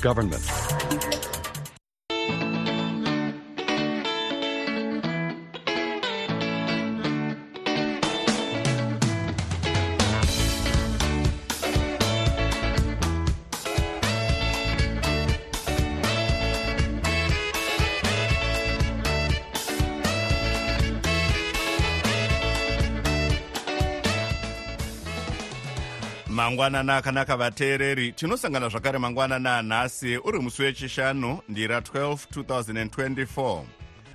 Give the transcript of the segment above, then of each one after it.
government. Mangwanana akanaka vateereri tinosangana zvakare mangwanana anhasi uri musi wechishanu ndira 12 2024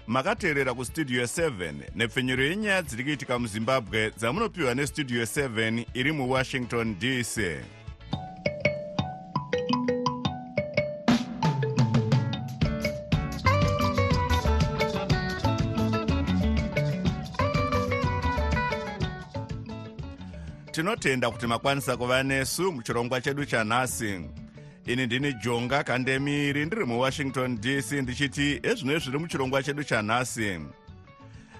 makateerera kustudio 7 nepfenyuro yenyaya dziri kuitika muzimbabwe dzamunopiwa nestudio 7 iri muwashington dc tinotenda kuti makwanisa kuva nesu muchirongwa chedu chanhasi ini ndini jonga kandemiri ndiri muwashington dc ndichiti ezvino zviri muchirongwa chedu chanhasi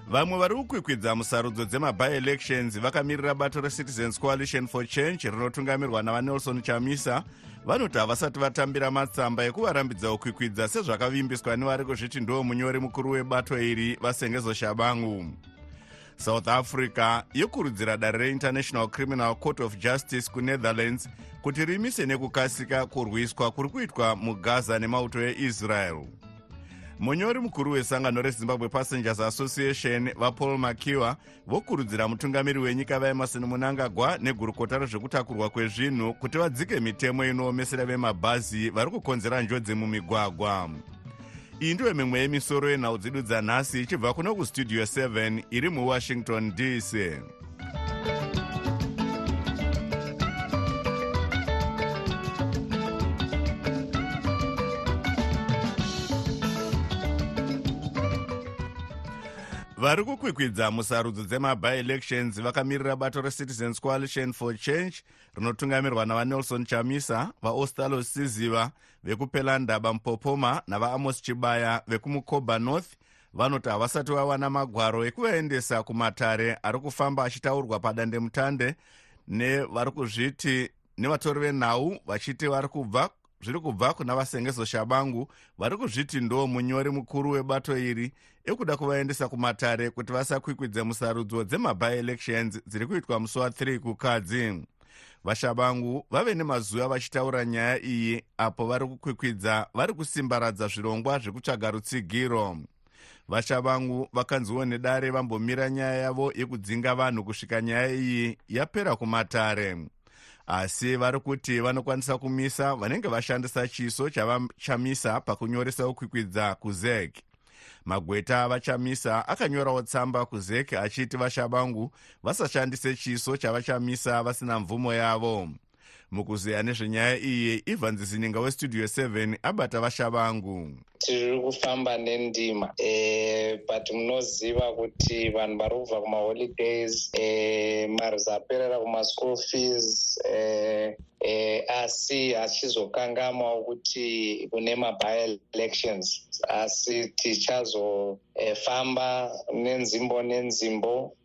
vamwe vari kukwikwidza musarudzo dzemabi-elections vakamirira bato recitizens coalition for change rinotungamirwa navanelson chamisa. Vanoti havasati vatambira matsamba ekuvarambidza kukwikwidza sezvakavimbiswa nevari kuzviti ndo munyori mukuru webato iri vasengezo shabangu south africa yokurudzira dare reinternational criminal court of justice kunetherlands kuti rimise nekukasika kurwiswa kuri kuitwa mugaza nemauto eisrael. Munyori mukuru wesangano rezimbabwe passengers association vapaul makiwa vokurudzira mutungamiri wenyika vaemarson munangagwa negurukota rezvekutakurwa kwezvinhu kuti vadzike mitemo inoomesera vemabhazi vari kukonzera njodzi mumigwagwa iyi ndiyo mimwe yemisoro yenhau dzedu dzanhasi ichibva kuno kustudio 7 iri muwashington dc vari kukwikwidza musarudzo dzemabi-elections vakamirira bato recitizens coalition for change rinotungamirwa navanelson chamisa vaostalo siziva vekupelandaba mupopoma navaamos chibaya vekumukoba north. Vanoti havasati vawana magwaro ekuvaendesa kumatare ari kufamba achitaurwa padandemutande nevari kuzviti nevatori venhau vachiti vari kubva zviri kubva kuna vasengezo shabangu vari kuzviti ndo munyori mukuru webato iri ekuda kuvaendesa kumatare kuti vasakwikwidze musarudzo dzemabi-elections dziri kuitwa musi wa3 kukadzi. Vashabangu vave nemazuva vachitaura nyaya iyi apo vari kukwikwidza vari kusimbaradza zvirongwa zvekutsvaga rutsigiro. Vashabangu vakanziwo nedare vambomira nyaya yavo yekudzinga vanhu kusvika nyaya iyi yapera kumatare asi vari kuti vanokwanisa kumisa vanenge vashandisa chiso chavachamisa pakunyoresa kukwikwidza kuzek. Magweta avachamisa akanyorawo tsamba kuzek achiti vashabangu vasashandise chiso chavachamisa vasina mvumo yavo mukuzeya nezvenyaya iyi ivan zizininga westudio 7 abata vashavangu tiri kufamba nendima e, but munoziva kuti vanhu vari kubva kumaholidays e, mari zaperera kumaschool fees e, e, asi hachizokangamawo kuti kune mabi-elections asi tichazofamba e, nenzimbo nenzimbo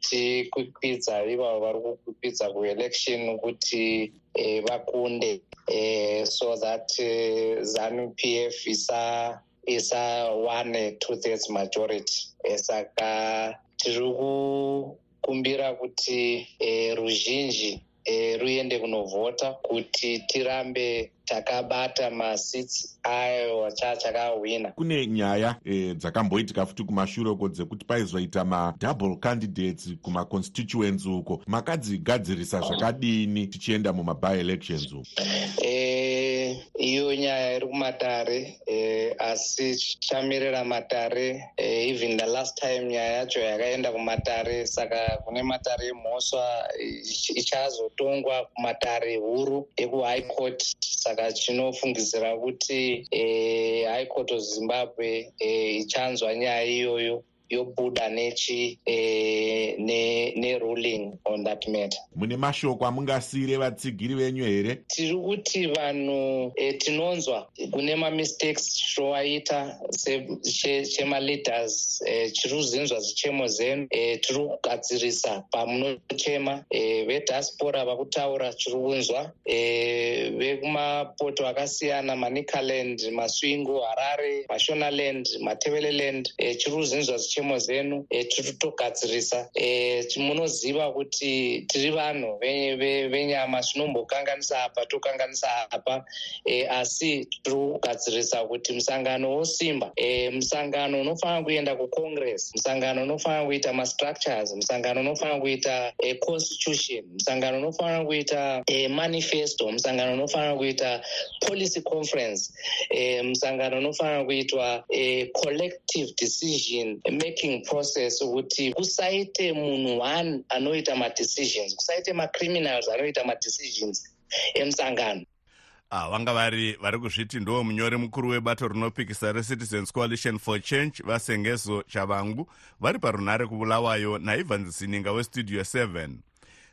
tikwikwidza ivavo vari kukwikwidza kuelection kuti eh, vakunde. Eh, so that eh, zanu p f isa isa one two thirds majority. Eh, saka tiri kukumbira kuti eh, ruzhinji eh, ruende kunovhota kuti tirambe takabata masits ayo chachakahwina kune nyaya e, dzakamboitika futi kumashure uko dzekuti paizoita madouble candidates kumaconstituents uko. Makadzigadzirisa zvakadini tichienda mumabi-elections uko? E, iyo nyaya iri kumatare e, asi chamirira matare e, even the last time nyaya yacho yakaenda kumatare saka kune matare emhosva ichazotongwa kumatare huru ekuhigh court. Saka chinofungidzira kuti e, high court of zimbabwe e, ichanzwa nyaya iyoyo yobuda nechi eh, neruling ne on that matter. Mune mashoko amungasiyire vatsigiri venyu here? Tiri kuti vanhu e, tinonzwa kune mamistakes towaita chemaleaders e, chiri kuzinzwa zichemo zenu e, tiri kugadzirisa pamunochema e, vediaspora vakutaura chiri kunzwa e, vekumapoto akasiyana manicaland maswingo harare mashonaland mateveleland e, chiri kuzinzwa zichemo zenu e, tiri kutogadzirisa e, munoziva kuti tiri vanhu venyama zvinombokanganisa apa tokanganisa apa e, asi tiri kugadzirisa kuti musangano wosimba e, musangano unofanira kuenda kucongress musangano unofanira kuita mastructures musangano unofanira kuita e, constitution musangano unofanira kuita e, manifesto musangano unofanira kuita policy conference e, musangano unofanira kuitwa e, collective decision making process kuti kusaite munhu one anoita madecisions kusaite macriminals anoita madecisions emusangano. Ah, vanga vari vari kuzviti ndo munyori mukuru webato rinopikisa recitizens coalition for change vasengezo chavangu vari parunhare kuvulawayo naivans sininga westudio 7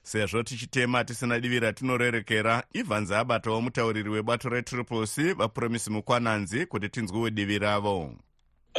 sezvo tichitema tisina divi ratinorerekera ivans abatawo mutauriri webato retriple c vapromisi mukwananzi kuti tinzwiwe divi ravo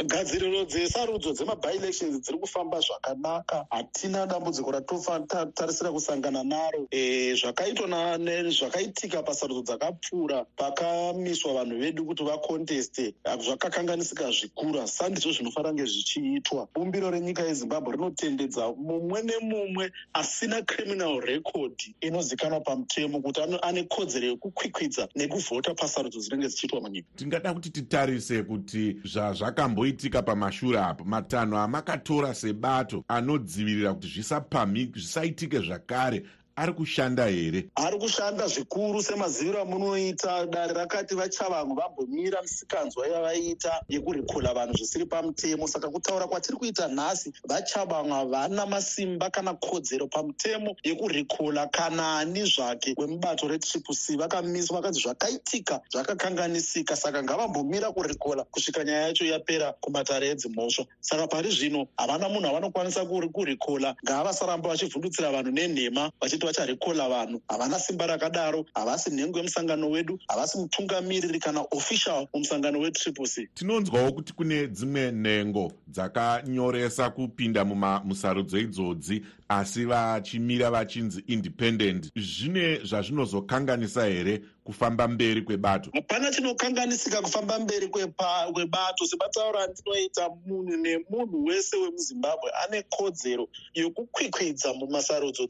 gadziriro dzesarudzo dzemabilections dziri kufamba zvakanaka. Hatina dambudziko ratotarisira kusangana naro. E, zvakaitwa zvakaitika pasarudzo dzakapfuura pakamiswa vanhu vedu kuti vakonteste zvakakanganisika zvikuru asi sandizvo zvinofanira kunge zvichiitwa bumbiro renyika yezimbabwe rinotendedza mumwe nemumwe asina criminal record inozikanwa pamutemo kuti ane kodzero yekukwikwidza nekuvhota pasarudzo dzinenge dzichiitwa munyika. Tingada kuti titarise kuti zvazvakambo zvinoitika pamashure apo. Matanho amakatora sebato anodzivirira kuti zvisapamhi zvisaitike zvakare ari kushanda here? Ari kushanda zvikuru semaziviro amunoita. Dare rakati vachavangu vambomira misikanzwa yavaiita yekurikula vanhu zvisiri pamutemo. Saka kutaura kwatiri kuita nhasi vachavangu havana masimba kana kodzero pamutemo yekurikula kana ani zvake. Wemubato retriple c vakamiswa vakati zvakaitika zvakakanganisika. Saka ngavambomira kurikula kusvika nyaya yacho yapera kumatare edzimhosva. Saka pari zvino havana munhu avanokwanisa kurikula ngavasaramba vachivhundutsira vanhu nenhema vachiti kuti vacharekola vanhu havana simba rakadaro havasi nhengo yemusangano wedu havasi mutungamiriri kana official mumusangano wetriple c. Tinonzwawo kuti kune dzimwe nhengo dzakanyoresa kupinda musarudzo idzodzi asi vachimira vachinzi independent. Zvine zvazvinozokanganisa here kufamba mberi kwebato? Hapana chinokanganisika kufamba mberi kwebato. Sebatauro andinoita munhu nemunhu wese wemuzimbabwe ane kodzero yokukwikwidza mumasarudzo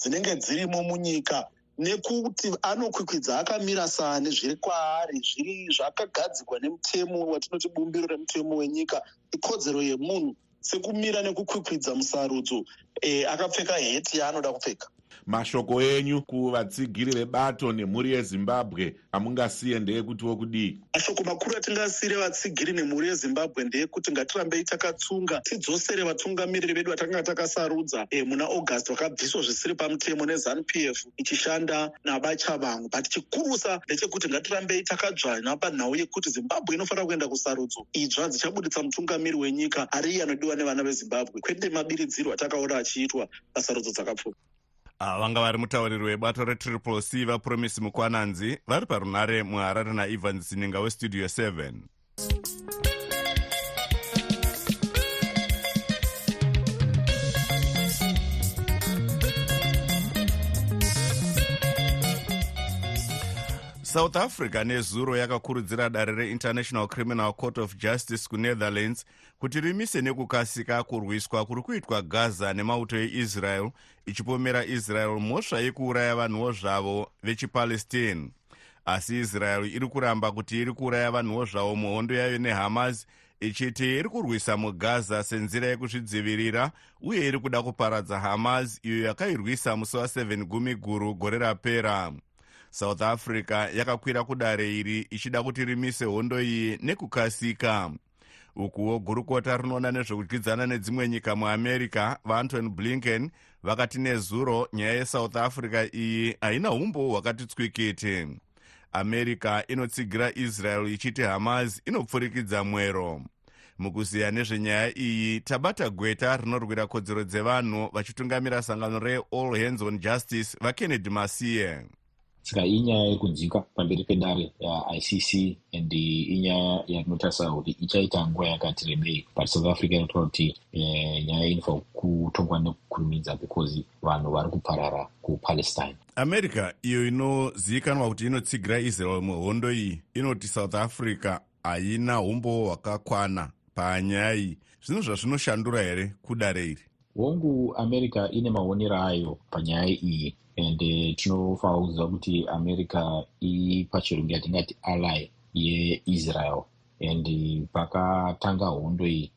dzinenge dzirimo munyika nekuti anokwikwidza akamira sane zviri kwaari zviri zvakagadzirwa nemutemo watinoti bumbiro remutemo wenyika ikodzero yemunhu sekumira nekukwikwidza musarudzo e, akapfeka heti yaanoda kupfeka mashoko enyu kuvatsigiri vebato nemhuri yezimbabwe. Amungasiye ndeyekutiwo kudii mashoko makuru atingasiyire vatsigiri nemhuri yezimbabwe ndeyekuti ngatirambei takatsunga tidzosere vatungamiriri vedu vatanga takasarudza. E, muna august vakabviswa zvisiri pamutemo nezanup f ichishanda navachavangu but chikurusa ndechekuti ngatirambei takadzvanya panhau yekuti zimbabwe inofanira kuenda kusarudzo. Idzva dzichabuditsa mutungamiri wenyika ari iye anodiwa nevana vezimbabwe. Kwete mabiridzirwo atakaona achiitwa pasarudzo dzakapfuura vanga vari mutauriri webato retriple c vapromisi mukwananzi vari parunhare muharare naivans sininga westudio 7 south africa nezuro yakakurudzira dare reinternational criminal court of justice kunetherlands kuti rimise nekukasika kurwiswa kuri kuitwa gaza nemauto eisrael ichipomera israel mhosva yekuuraya vanhuwo zvavo vechipalestine. Asi israel iri kuramba kuti iri kuuraya vanhuwo zvavo muhondo yayo nehamas ichiti iri kurwisa mugaza senzira yekuzvidzivirira uye iri kuda kuparadza hamas iyo yakairwisa musi wa7 gumi guru gore rapera. South africa yakakwira kudare iri ichida kuti rimise hondo iyi nekukasika ukuwo gurukota rinoona nezvekudyidzana nedzimwe nyika muamerica vaantony blinken vakati nezuro nyaya yesouth africa iyi haina umbo hwakati tswikiti america inotsigira israel ichiti hamas inopfurikidza mwero. Mukuziya nezvenyaya iyi tabata gweta rinorwira kodzero dzevanhu vachitungamira sangano reall hands on justice vakennedy masiye saka inyaya iri kunzwika pamberi pedare yaicc and inyaya yarinotarisa kuti ichaita nguva yakati rebei but south africa inotaura kuti eh, nyaya inofanira kutongwa nekukurumidza because vanhu vari kuparara kupalestine. America iyo inozivikanwa kuti inotsigira israel muhondo iyi. Inoti south africa haina umbo hwakakwana panyaya iyi. Zvinhu zvazvinoshandura here kudare iri? Hongu america ine maonero ayo panyaya iyi and tinofanira kuziva kuti america ipachirungu yatingati ally yeisrael. And pakatanga hondo iyi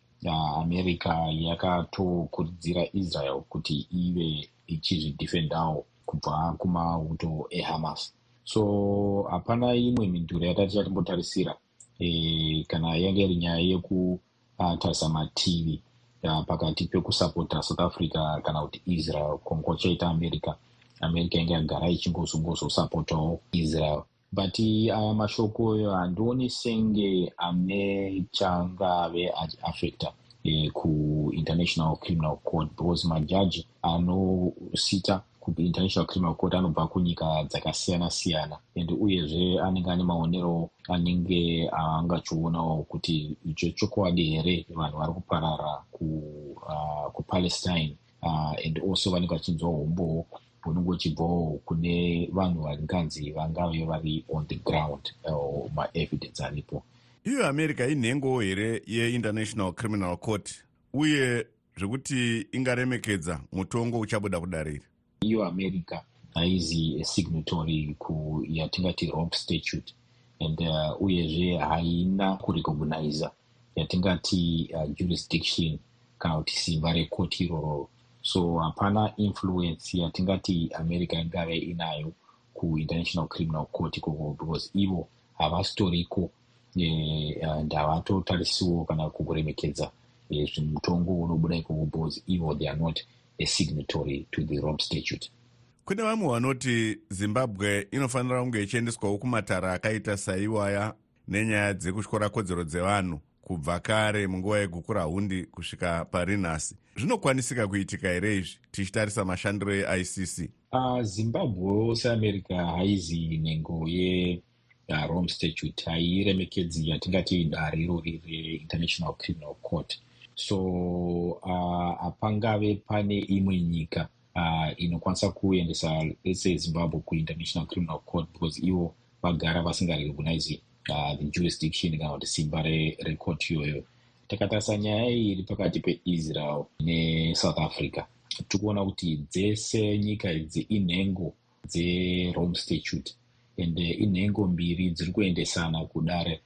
america yakatokurudzira israel kuti ive ichizvidefendawo kubva kumauto ehamas. So hapana imwe minduro yatati chatimbotarisira e, kana yange iri nyaya yekutarisa mativi pakati pekusapota south africa kana kuti israel kongo chaita america america inge yagara ichingozongozosapotawo israel. But aya mashoko handioni senge ane changave achiafecta eh, kuinternational criminal court because majaji anosita kuinternational criminal court anobva kunyika dzakasiyana-siyana and uyezve anenge ane maonero anenge angachionawo kuti icho chokwadi here vanhu vari kuparara kupalestine uh, uh, and also vanenge vachinzwa umbowo unenge uchibvawo kune vanhu vanganzi vangave vari on the ground uh, maevidence aripo. Iyo america inhengowo here yeinternational criminal court? Uye zvekuti ingaremekedza mutongo uchabuda kudariri iyo america haizi asignatory kuyatingati rome statute and uh, uyezve haina kurecogniza yatingati uh, jurisdiction kana kuti simba rekoti iroro so hapana influence yatingati america ingave inayo kuinternational criminal court ikoko because ivo havasitoriko and havatotarisiwo kana kukuremekedza zvimutongo unobuda ikoko because ivo they are not a signatory to the rome statute. Kune vamwe vanoti zimbabwe inofanira kunge ichiendeswawo kumatara akaita saiwaya nenyaya dzekutyora kodzero dzevanhu kubva kare munguva yeguku rahundi kusvika pari nhasi zvinokwanisika kuitika here izvi tichitarisa mashandiro eicc? Uh, zimbabwe seamerica haizi nhengo yerome statute hairemekedzi yatingati dare irori reinternational criminal court. So hapangave uh, pane imwe nyika uh, inokwanisa kuendesa lese zimbabwe kuinternational criminal court because ivo vagara vasingarecognize uh, the jurisdiction kana kuti simba recourt iyoyo takatarisa nyaya iyi iri pakati peisrael nesouth africa. Tikuona kuti dzese nyika idzi inhengo dzerome statute and inhengo mbiri dziri kuendesana kudare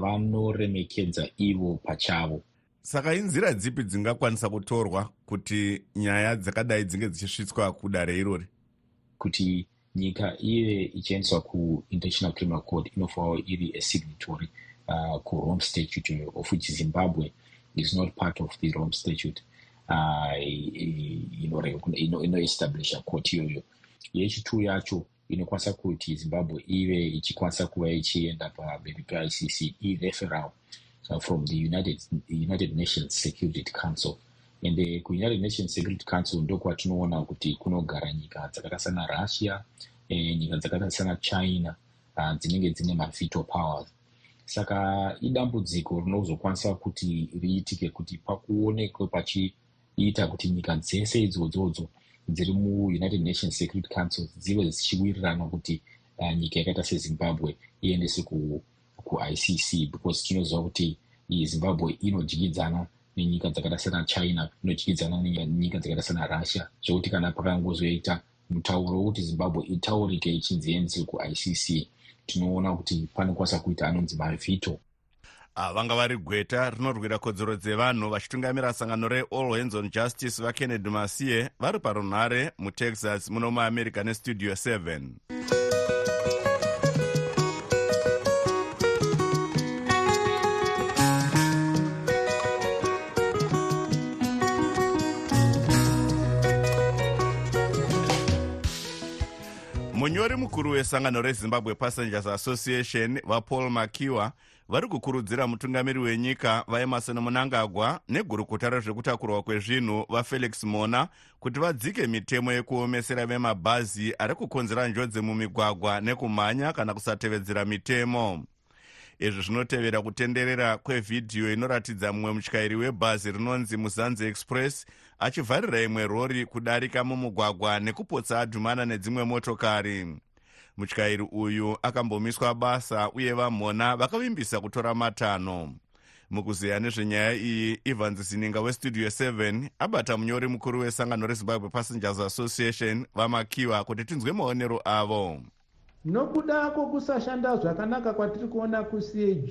vanoremekedza ivo pachavo. Saka inzira dzipi dzingakwanisa kutorwa kuti nyaya dzakadai dzinge dzichisvitswa kudare irori? Kuti nyika ive ichiendeswa kuinternational criminal court inofanira iri asignatory uh, kurome statute of which zimbabwe is not part of the rome statute. Inoestablisha uh, court iyoyo yechituu yacho inokwanisa kuti zimbabwe ive ichikwanisa kuva ichienda paberi peicc ireferal uh, from the united, united nations security council. Ende kuunited nations security council ndokwatinoona kuti kunogara nyika dzakaita sana russia e, nyika dzakaita sana china uh, dzinenge dzine mavito powers saka idambudziko rinozokwanisa kuti riitike kuti pakuonekwe pachiita kuti nyika dzese idzodzodzo dziri muunited nations security council dzive dzichiwirirana kuti uh, nyika yakaita sezimbabwe iendese kuicc ku because tinoziva kuti zimbabwe inodyidzana nenyika dzakaita sana china inodyidzana nenyika dzakaita sana russia. Zvekuti kana pakangozoita mutauro wekuti zimbabwe itaurike ichinzi iendese kuicc tinoona kuti panokwanisa kuita anonzi mavhito vanga vari gweta rinorwira kodzero dzevanhu vachitungamira sangano reall hands on justice vakennedy masiye vari parunhare mutexas muno muamerica nestudio 7 munyori mukuru wesangano rezimbabwe passengers association vapaul makiwa vari kukurudzira mutungamiri wenyika vaemarson munangagwa negurukuta rezvekutakurwa kwezvinhu vafelix mona kuti vadzike mitemo yekuomesera vemabhazi ari kukonzera njodzi mumigwagwa nekumhanya kana kusatevedzera mitemo. Izvi zvinotevera kutenderera kwevhidhiyo inoratidza mumwe mutyairi webhazi rinonzi muzanzi express achivharira imwe rori kudarika mumugwagwa nekupotsa adhumana nedzimwe motokari. Mutyairi uyu akambomiswa basa uye vamhona vakavimbisa kutora matanho mukuzeya nezvenyaya iyi evans zininga westudio 7 abata munyori mukuru wesangano rezimbabwe passengers association vamakiwa kuti tinzwe maonero avo. Nokuda kwokusashanda zvakanaka kwatiri kuona kucag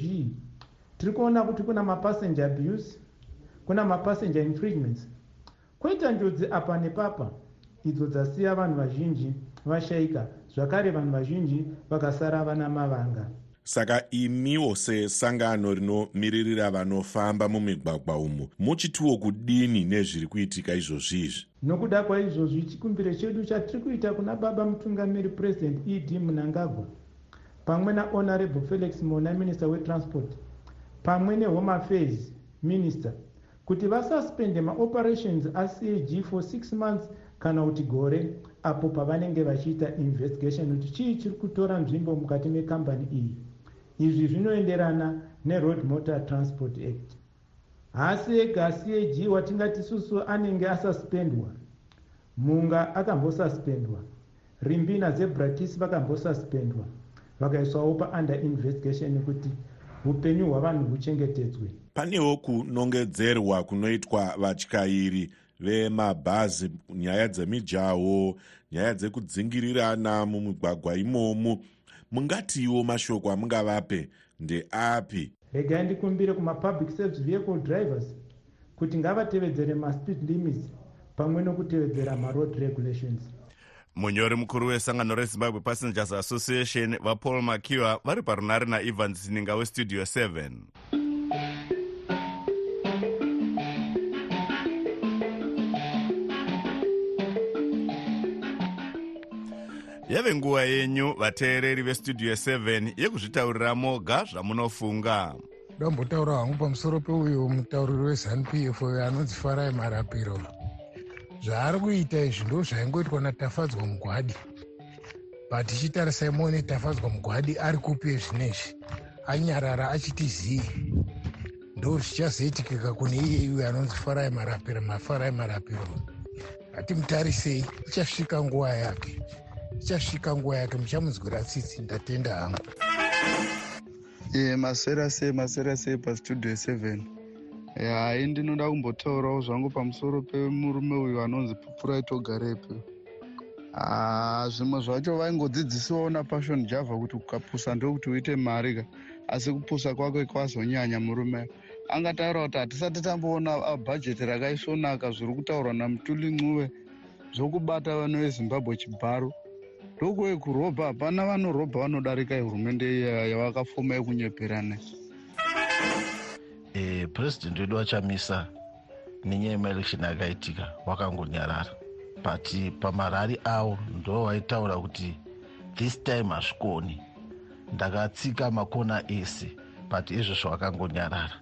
tiri kuona kuti kuna mapassenger abuse kuna mapassenger infringements kwoita njodzi apa nepapa idzo dzasiya vanhu vazhinji vashayika zvakare vanhu vazhinji vakasara vana mavanga. Saka imiwo sesangano rinomiririra vanofamba mumigwagwa umu muchitiwo kudini nezviri kuitika izvozvizvi nokuda kwaizvozvi chikumbiro chedu chatiri kuita kuna baba mutungamiri purezidendi ed munangagwa pamwe nahonorable felix mona minista wetransport pamwe nehome affairs minister kuti vasuspende maoperations acag for six months kana kuti gore apo pavanenge vachiita investigation kuti chii chiri kutora nzvimbo mukati mekambani iyi. Izvi zvinoenderana neroad motor transport act. Hasi ega cag watingati susu anenge asuspendwa munga akambosuspendwa rimbi nazebrakis vakambosuspendwa vakaiswawo paunder investigation kuti upenyu hwavanhu huchengetedzwe panewo kunongedzerwa kunoitwa vatyairi vemabhazi nyaya dzemijaho nyaya dzekudzingirirana mumigwagwa imomu mungatiwo mashoko amungavape ndeapi regai ndikumbire kumapublic service vehicle drivers kuti ngavatevedzere maspeed limits pamwe nokutevedzera maroad regulations. Munyori mukuru wesangano rezimbabwe passengers association vapaul makiwa vari parunare naevans zininga westudio 7 yave nguva yenyu vateereri vestudio 7 yekuzvitaurira moga zvamunofunga. Ndombotaura hangu pamusoro peuyo mutauriri wezanup f anonzi farai marapiro. Zvaari kuita izvi ndo zvaingoitwa natafadzwa mugwadi. But ichitarisai muone tafadzwa mugwadi ari kupi zvinezvi anyarara achiti zii ndo zvichazoitikika kune iye iwe anonzi farai marapiro mafarai marapiro. Hatimutarisei ichasvika nguva yake ichasvika nguva yake muchamunzwira tsitsi ndatenda hangu. E masera sei masera sei pastudio 7 hai ndinoda kumbotaurawo zvangu pamusoro pemurume uyu anonzi pupurai togarepe zvimwe zvacho vaingodzidzisiwawo napashon java kuti ukapusa ndokuti uite mari ka asi kupusa kwake kwazonyanya murume. Angataura kuti hatisati tamboona bhajeti rakaisvonaka zviri kutaurwa namutuli ncuve zvokubata vanhu vezimbabwe chibharo ndokuve kurobha hapana vanorobha vanodarika hurumende yavakafoma yekunyeperana. E, purezidendi wedu wachamisa nenyaya yemaelection akaitika wakangonyarara. But pamarari avo ndo vaitaura kuti this time hazvikoni. Ndakatsika makona ese but izvozvo vakangonyarara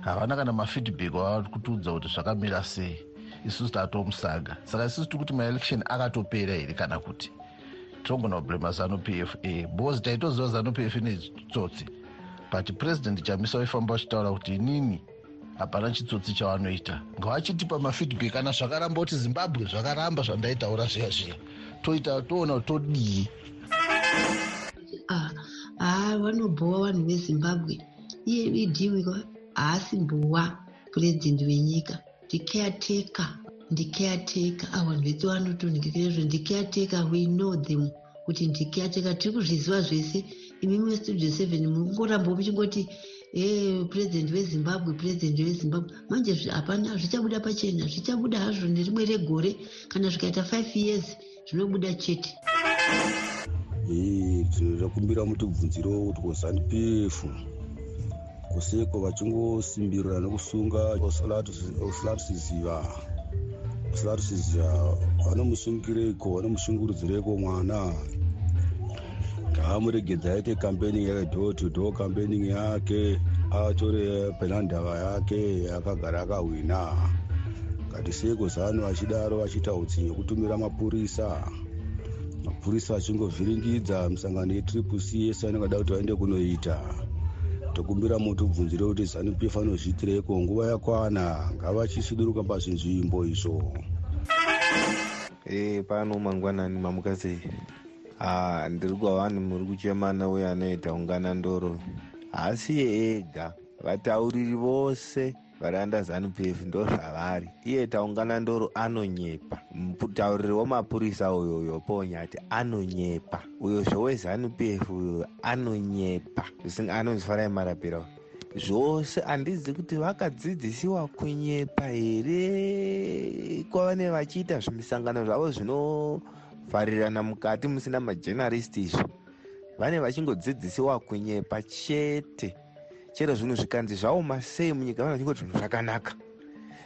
havana kana mafeedback wavari kutiudza kuti zvakamira sei. Isusu tatomusaga. Saka isusu tiri kuti maelection akatopera here kana kuti tirongona kublema zanup f a. Because taitoziva zanup f netsotsi but purezidendi chamisa waifamba vachitaura kuti inini hapana chitsotsi chavanoita. Ngavachitipa mafeedback kana zvakaramba kuti zimbabwe zvakaramba zvandaitaura zviya zviya. Toita toona kuti todii haa vanobhowa vanhu vezimbabwe. Iye idhiwika haasi mbowa purezidendi wenyika ndikeateka ndikeateka avanhu vese vanotonhekirezvo ndikeateka we know them kuti ndikeateka tiri kuzviziva zvese imimi westudio seven mungoramba muchingoti e purezidendi wezimbabwe purezidendi wezimbabwe manje hapana zvichabuda pachena zvichabuda hazvo nerimwe regore kana zvikaita five years zvinobuda chete tinoda kumbira mutibvunzirewo kuti kuzanup f kuseko vachingosimbirira nekusunga usilatusiziva usilatusiziva vanomusungireiko vanomushungurudzireko mwana. Ngaamuregedza aite campaigning yake door to door campaigning yake atore penandava yake akagara akahwina. Ngatiseko zano achidaro achiita utsinye kutumira mapurisa mapurisa achingovhiringidza misangano yetriple c yese anenge ada kuti vaende kunoita tokumbira muti ubvunzire kuti zanup f anozviitireko nguva yakwana ngavachisuduruka pazvinzvimbo izvo. E pano mangwanani mamukasei ah, ndiri kwavanhu muri kuchemana uye anoita ungana ndoro. Haasiye ega vatauriri vose vari anda zanup f ndo zvavari. Iye taungana ndoro anonyepa. Mutauriri wemapurisa uyoyo ponyati anonyepa. Uyo zvowezanup f uyoyo anonyepa. Anonzi farai marapira zvose handizi kuti vakadzidzisiwa kunyepa here. Kwavane vachiita zvimisangano zvavo zvinovharirana mukati musina majenaristi izvo. Vane vachingodzidzisiwa kunyepa chete chero zvinhu zvikanzi zvaoma sei munyika vana vachingoti zvinhu zvakanaka.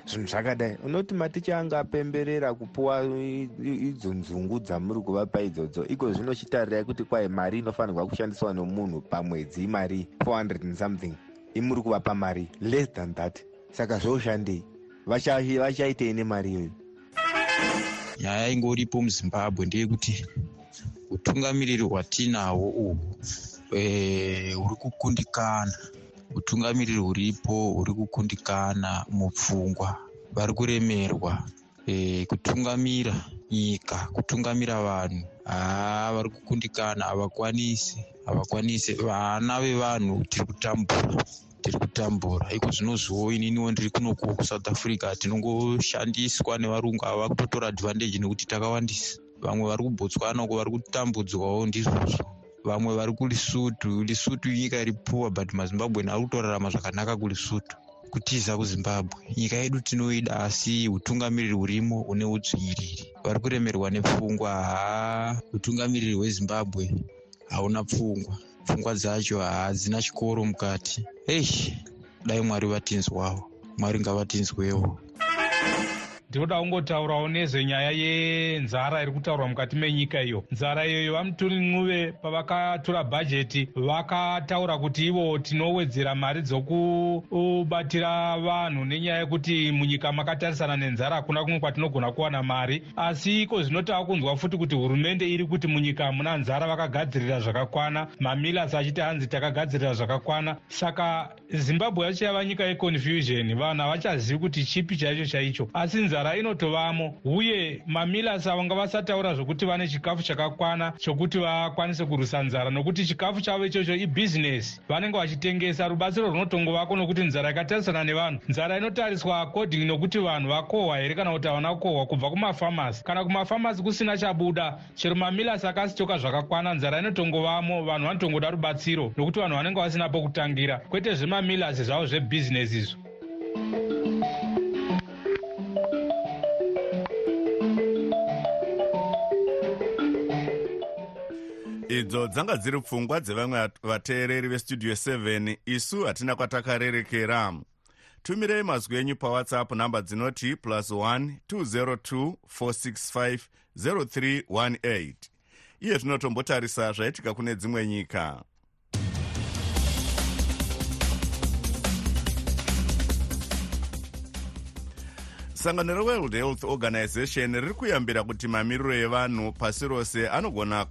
Zvinhu zvakadai. Unoti maticha anga apemberera kupuwa idzo nzungu dzamuri kuvapa idzodzo iko zvinochitarirai kuti kwai mari inofanirwa kushandiswa nomunhu pamwedzi imari 400 and something imuri kuvapa mari less than that. Saka zvoshandei vachaitei nemari iyoyo? Nyaya ingoripo muzimbabwe ndeyekuti utungamiriri hwatinahwo uhwu huri kukundikana utungamiriri huripo huri kukundikana mupfungwa. Vari kuremerwa e, kutungamira nyika kutungamira vanhu. Haa vari kukundikana havakwanisi havakwanisi. Vana vevanhu tiri kutambura tiri kutambura iko zvinozviwo ininiwo ndiri kunokuwo kusouth africa tinongoshandiswa nevarungu ava kutotora advantage nekuti takawandisa. Vamwe vari kubotswanako vari kutambudzwawo ndizvozvo vamwe vari kulisutu lisutu nyika iri puwa but mazimbabweni ari kutorarama zvakanaka kulisutu kutiza kuzimbabwe. Nyika yedu tinoida asi utungamiriri hurimo une udzvinyiriri vari kuremerwa nepfungwa haa utungamiriri hwezimbabwe hauna pfungwa. Pfungwa dzacho hadzina chikoro mukati. Ei dai mwari vatinzwawo. Mwari ngavatinzwewo ndinoda kungotaurawo nezvenyaya yenzara iri kutaurwa mukati menyika iyo. Nzara iyoyo vamuturinuve pavakatora bhajeti vakataura kuti ivo tinowedzera mari dzokubatira vanhu nenyaya yekuti munyika makatarisana nenzara hakuna kumwe kwatinogona kuwana mari. Asi iko zvinotava kunzwa futi kuti hurumende iri kuti munyika hamuna nzara vakagadzirira zvakakwana. Mamilas achiti hanzi takagadzirira zvakakwana. Saka zimbabwe yacho yava nyika yeconfusion vanhu havachazivi kuti chipi chaicho chaicho. Asi nzara nzara inotovamo uye mamilas vanga vasataura zvokuti vane chikafu chakakwana chokuti vakwanise kurwisa nzara. Nokuti chikafu chavo ichocho ibhizinesi vanenge vachitengesa rubatsiro runotongovako nokuti nzara yakatarisana nevanhu. Nzara inotariswa according nokuti vanhu vakohwa here kana kuti havana kukohwa kubva kumafamasi. Kana kumafamasi kusina chabuda chero mamilas akasitoka zvakakwana. Nzara inotongovamo vanhu vanotongoda rubatsiro nokuti vanhu vanenge vasina pokutangira. Kwete zvemamilas zvavo zvebhizinesi izvo idzo dzanga dziri pfungwa dzevamwe vateereri vestudio 7 isu hatina kwatakarerekera. Tumirei mazwi enyu pawhatsapp namba dzinoti plus 1 202 465 0318 iye zvinotombotarisa zvaitika kune dzimwe nyika. Sangano reworld health organization riri kuyambira kuti mamiriro evanhu pasi rose anogona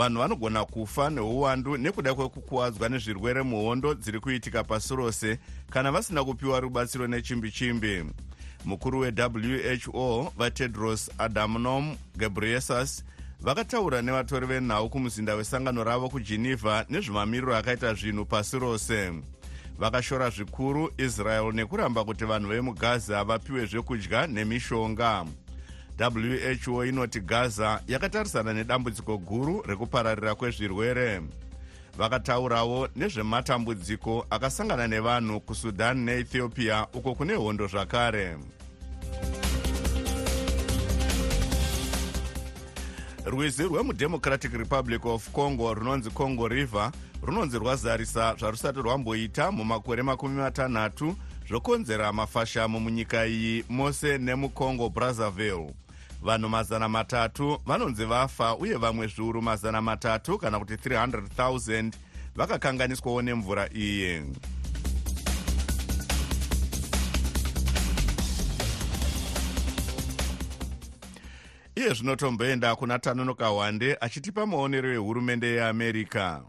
vanhu vanogona kufa neuwandu nekuda kwekukuwadzwa nezvirwere muhondo dziri kuitika pasi rose kana vasina kupiwa rubatsiro nechimbi chimbi mukuru wewho vatedros adamnom gebriesus vakataura nevatori venhau kumuzinda wesangano ravo kugeneva nezvemamiriro akaita zvinhu pasi rose. Vakashora zvikuru israel nekuramba kuti vanhu vemugaza vapiwe zvekudya nemishonga who inoti gaza yakatarisana nedambudziko guru rekupararira kwezvirwere. Vakataurawo nezvematambudziko akasangana nevanhu kusudan neethiopia uko kune hondo zvakare. Rwizi rwemudemocratic republic of congo runonzi congo river runonzi rwazarisa zvarusati rwamboita mumakore makumi matanhatu zvokonzera mafashamo munyika iyi mose nemucongo brazzaville vanhu mazana matatu vanonzi vafa uye vamwe zviuru mazana matatu kana kuti 300 000 vakakanganiswawo nemvura iyi. Iye zvinotomboenda kuna tanonoka wande achitipa maonero ehurumende yeamerica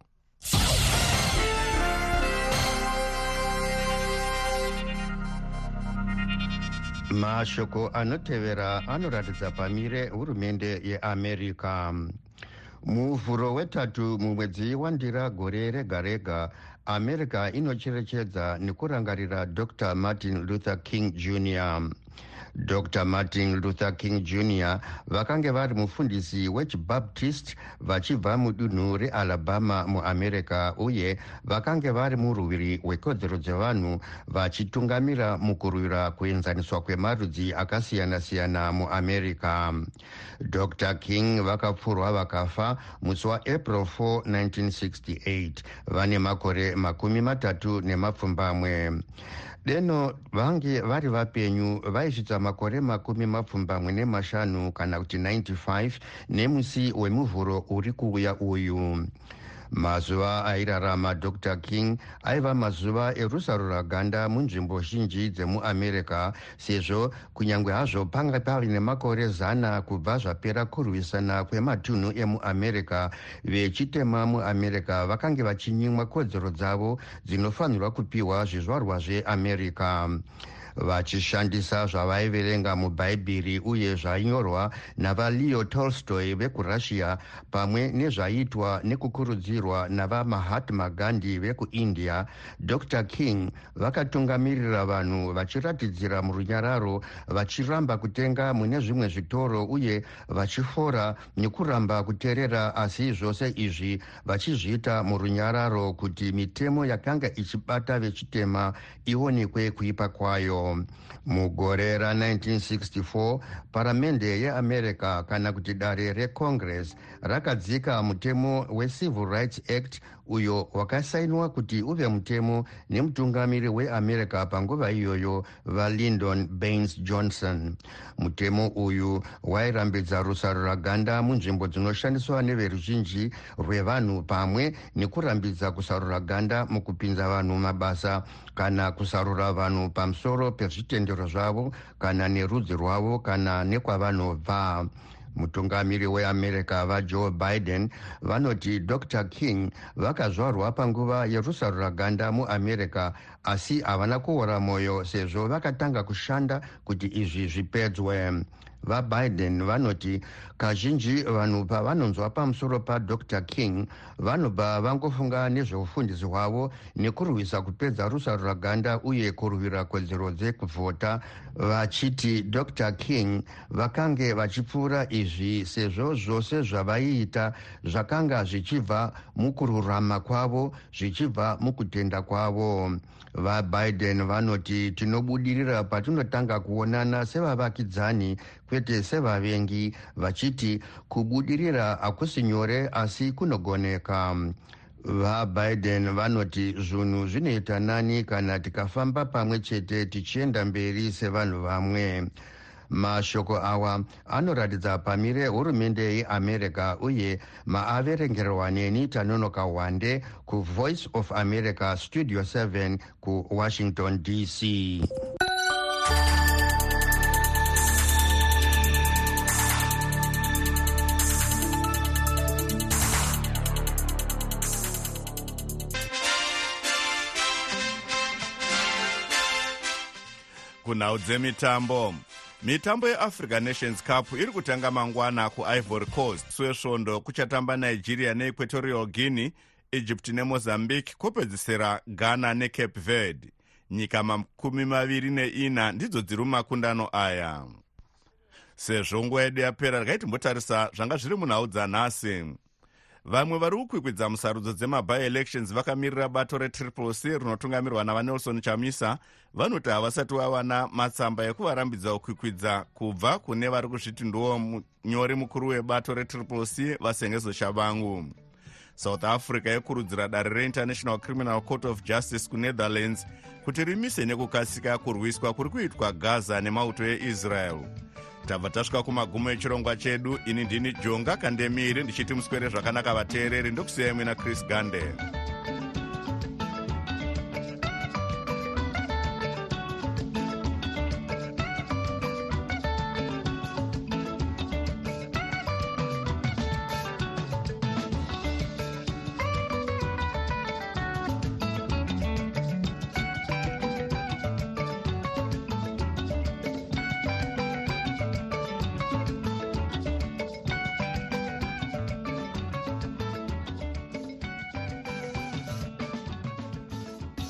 mashoko anotevera anoratidza pamire hurumende yeamerica. Muvhuro wetatu mumwedzi wandira gore rega rega america inocherechedza nekurangarira dr martin luther king jr dr. Martin luther king jr vakange vari mufundisi wechibaptist vachibva mudunhu realabama muamerica uye vakange vari murwiri hwekodzero dzevanhu vachitungamira mukurwira kuenzaniswa kwemarudzi akasiyana-siyana muamerica. Dr. King vakapfurwa vakafa musi waapril 4 1968 vane makore makumi matatu nemapfumbamwe deno vange vari vapenyu vaisvitsa makore makumi mapfumbamwe nemashanu kana kuti 95 nemusi wemuvhuro uri kuuya uyu mazuva airarama dr. King aiva mazuva erusarura ganda munzvimbo zhinji dzemuamerica sezvo kunyange hazvo panga pave nemakore zana kubva zvapera kurwisana kwematunhu emuamerica vechitema muamerica vakange vachinyimwa kodzero dzavo dzinofanirwa kupiwa zvizvarwa zveamerica vachishandisa zvavaiverenga mubhaibheri uye zvainyorwa navaleo tolstoy vekurussia pamwe nezvaiitwa nekukurudzirwa navamahatma gandhi vekuindia. Dr king vakatungamirira vanhu vachiratidzira murunyararo vachiramba kutenga mune zvimwe zvitoro uye vachifora nekuramba kuteerera asi zvose izvi vachizviita murunyararo kuti mitemo yakanga ichibata vechitema ionekwe kuipa kwayo mugore ra1964 paramende yeamerica kana kuti dare recongress rakadzika mutemo wecivil rights act uyo wakasainiwa kuti uve mutemo nemutungamiri weamerica panguva iyoyo valyndon baines johnson. Mutemo uyu wairambidza rusarura ganda munzvimbo dzinoshandiswa neveruzhinji rwevanhu pamwe nekurambidza kusarura ganda mukupinza vanhu mabasa kana kusarura vanhu pamusoro pezvitendero zvavo kana nerudzi rwavo kana nekwavanobva mutungamiri weamerica vajoe biden vanoti dr king vakazvarwa panguva yerusarura ganda muamerica asi havana kuora mwoyo sezvo vakatanga kushanda kuti izvi zvipedzwe vabiden vanoti kazhinji vanhu pavanonzwa pamusoro padr king vanobva vangofunga nezveufundisi hwavo nekurwisa kupedza rusarura ganda uye kurwira kodzero dzekuvhota vachiti dr king vakange vachipfuura izvi sezvo zvose zvavaiita zvakanga zvichibva mukururama kwavo zvichibva mukutenda kwavo. vabiden vanoti tinobudirira patinotanga kuonana sevavakidzani kwete sevavengi vachiti kubudirira hakusi nyore asi kunogoneka. Vabiden vanoti zvinhu zvinoita nani kana tikafamba pamwe chete tichienda mberi sevanhu vamwe. Mashoko awa anoratidza pamire hurumende yeamerica uye maaverengerwa neni tanonoka wande kuvoice of america studio 7 kuwashington dc kunhau dzemitambo. Mitambo yeafrica nations cup iri kutanga mangwana kuivory coast swesvondo kuchatamba nigeria neequatorial guinea egypt nemozambique kopedzisira ghana necape verde. Nyika makumi maviri neina ndidzo dziri mumakundano aya. Sezvo nguva yedu yapera rikaitimbotarisa zvanga zviri munhau dzanhasi vamwe vari kukwikwidza musarudzo dzemabi-elections vakamirira bato retriple c rinotungamirwa navanelson chamisa. Vanoti havasati vawana matsamba ekuvarambidza kukwikwidza kubva kune vari kuzviti ndiwo munyori mukuru webato retriple c vasengezo shavangu south africa ikurudzira dare reinternational criminal court of justice kunetherlands kuti rimise nekukasika kurwiswa kuri kuitwa gaza nemauto eisrael tabva tasvika kumagumo echirongwa chedu ini ndini jonga kandemiri ndichiti muswere zvakanaka vateereri ndokusiyai mwina chris gande